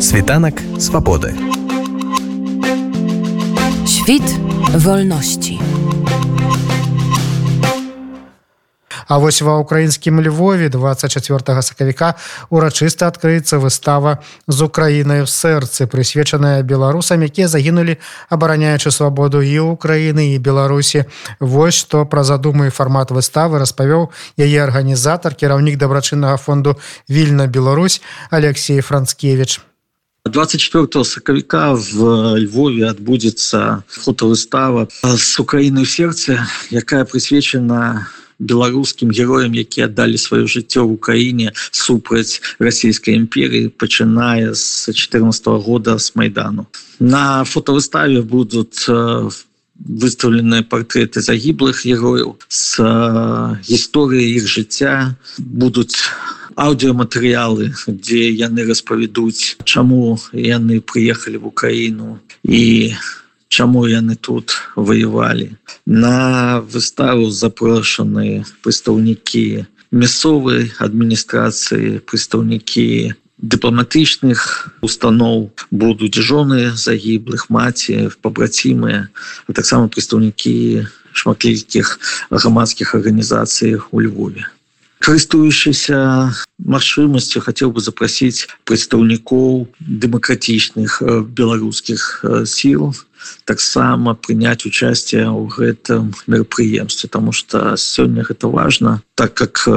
Світанак свабоды. Świt wolności. А вось ва ўкраінскім Львове 24 сакавіка урачыста адкрыецца выстава з Украінай в сэрцы, прысвечаная беларусам, якія загінулі, абараняючы свабоду і Украіны і Беларусі. Вось што пра задумы фармат выставы распавёў яе арганізатар, кіраўнік дабрачыннага фонду Вільна Беларусь Алексей Францкевич. 24 сакавіка в Львове адбудзецца фотовыстава з Украіны ў сердце, якая прысвечана беларускім героям які аддалі сваё жыццё в украіне супраць расійскай імперіі пачыная з 14 -го года с майдану. На фотовыставе будут выставлены партреты загіблых герояў с гісторыі іх жыцця. Будуць аўдыоматэрыялы дзе яны распавядуць чаму яны прыехалі в украіну і чаму яны тут воевалі на выставу запрошаны прадстаўнікі мясцовай адміністрацыі прадстаўнікі дыпламатычных устаноў. Будуць жоны загіблых маці пабрацімыя а таксама прадстаўнікі шматлікіх грамадскіх арганізацый у Львове карыстуючыся магчымасцю хацеў бы запрасіць прадстаўнікоў дэмакратычных беларускіх сіл таксама прыняць учасце ў гэтым мерапрыемстве тому что сёння гэта важно так как э,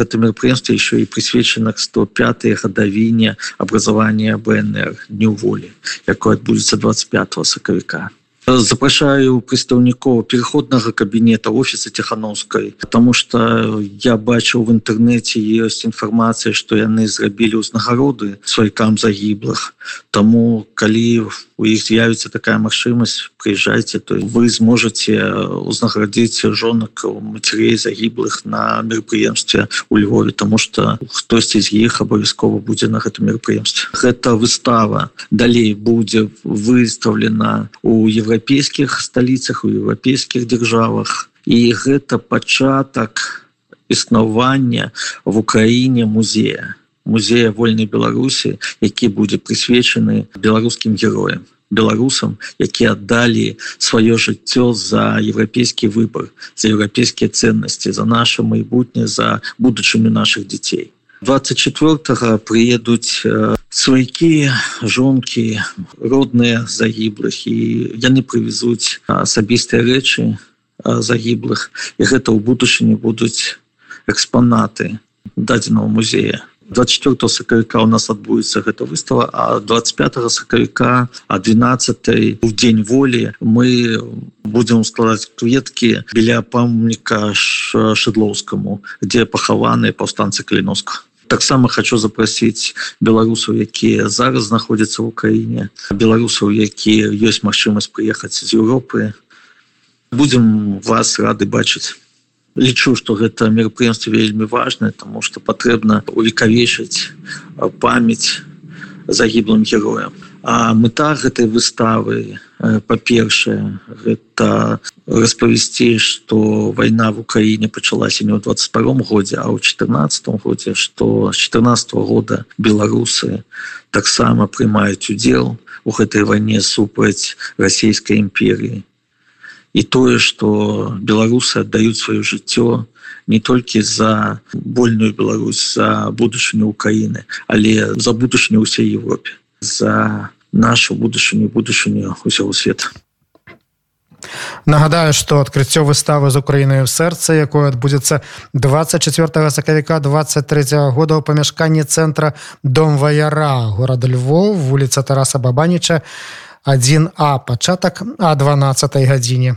гэта мерапрыемство еще і прысвечана к 105 гадавіне образования бнр дню волі якое адбудзецца 25 сакавіка запрашаю прадстаўнікоў переходнага кабінета офіса тихохановской потому что я бачыў в інтэрнэце есть інфармацыя что яны зрабілі ўзнагароды свайкам загіблых тому калі у іх з'явіцца такая магчымасць приезжайте то вы зможете узнагарадзіць жонак мацярей загіблых на мерапрыемстве у Львове тому что хтосьці з іх абавязкова будзе на гэтым мерапрыемстве гэта выстава далей будзе выставлена у евро еўрапейскіх сталіцах у еўрапейскіх дзяржавах і гэта пачатак існавання в украіне музея. Музея вольнай беларусі які будзе прысвечаны беларускім героям беларусам які аддалі сваё жыццё за еўрапейскі выбор за еўрапейскія ценнасці за наше майбутнє за будучымі наших дзяцей 24 приедуць свайкі жонкі родныя загіблых і яны прывезуць асабістыя рэчы загіблых і гэта ў будучыні будуць экспанаты дадзенага музея 24 сакавіка у нас адбудзецца гэта выстава а 25 сакавіка а 12 у дзень волі мы будзем складаць кветкі біля памніка шыдлоўскаму дзе пахаваныя паўстанцы каліноска таксама хочу запрасіць беларусаў якія зараз знаходзяцца в украіне беларусаў якія ёсць магчымасць прыехаць з Еўропы. Будем вас рады бачыць лічу что гэта мерапрыемство вельмі важное тому что патрэбна увекавечыць памяць загіблым героям. А мета гэтай выставы па-першае гэта распавесці что вайна в украіне пачалася не ў 22 годзе а ў 14 годзе что з 14 -го года беларусы таксама прымаюць удзел у гэтай вайне супраць расійскай імперіі і тое что беларусы аддаюць сваё жыццё не толькі за вольную Беларусь за будучыню Украіны але за будучыню ўсей Европе за нашу будучыню будучыню усяго света Нагадаю, што адкрыццё выставы з Украінай у сэрцы, якое адбудзецца 24 сакавіка 23 года ў памяшканні цэнтра дом ваяра горада Львов, вуліца Тараса Бабаніча 1А пачатак а 12 гадзіне.